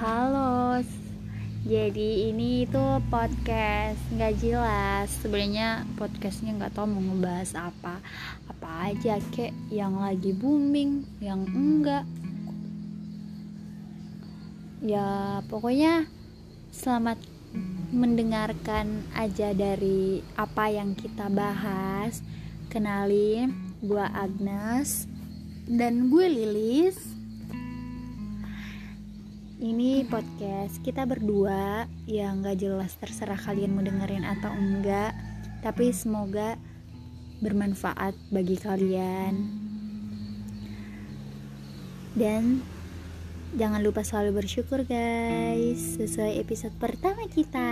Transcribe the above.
Halo, jadi ini tuh podcast nggak jelas. Sebenarnya podcastnya nggak tahu mau ngebahas apa, apa aja kek yang lagi booming, yang enggak. Ya pokoknya selamat mendengarkan aja dari apa yang kita bahas. Kenalin, gue Agnes dan gue Lilis ini podcast kita berdua yang gak jelas terserah kalian mau dengerin atau enggak tapi semoga bermanfaat bagi kalian. Dan jangan lupa selalu bersyukur guys sesuai episode pertama kita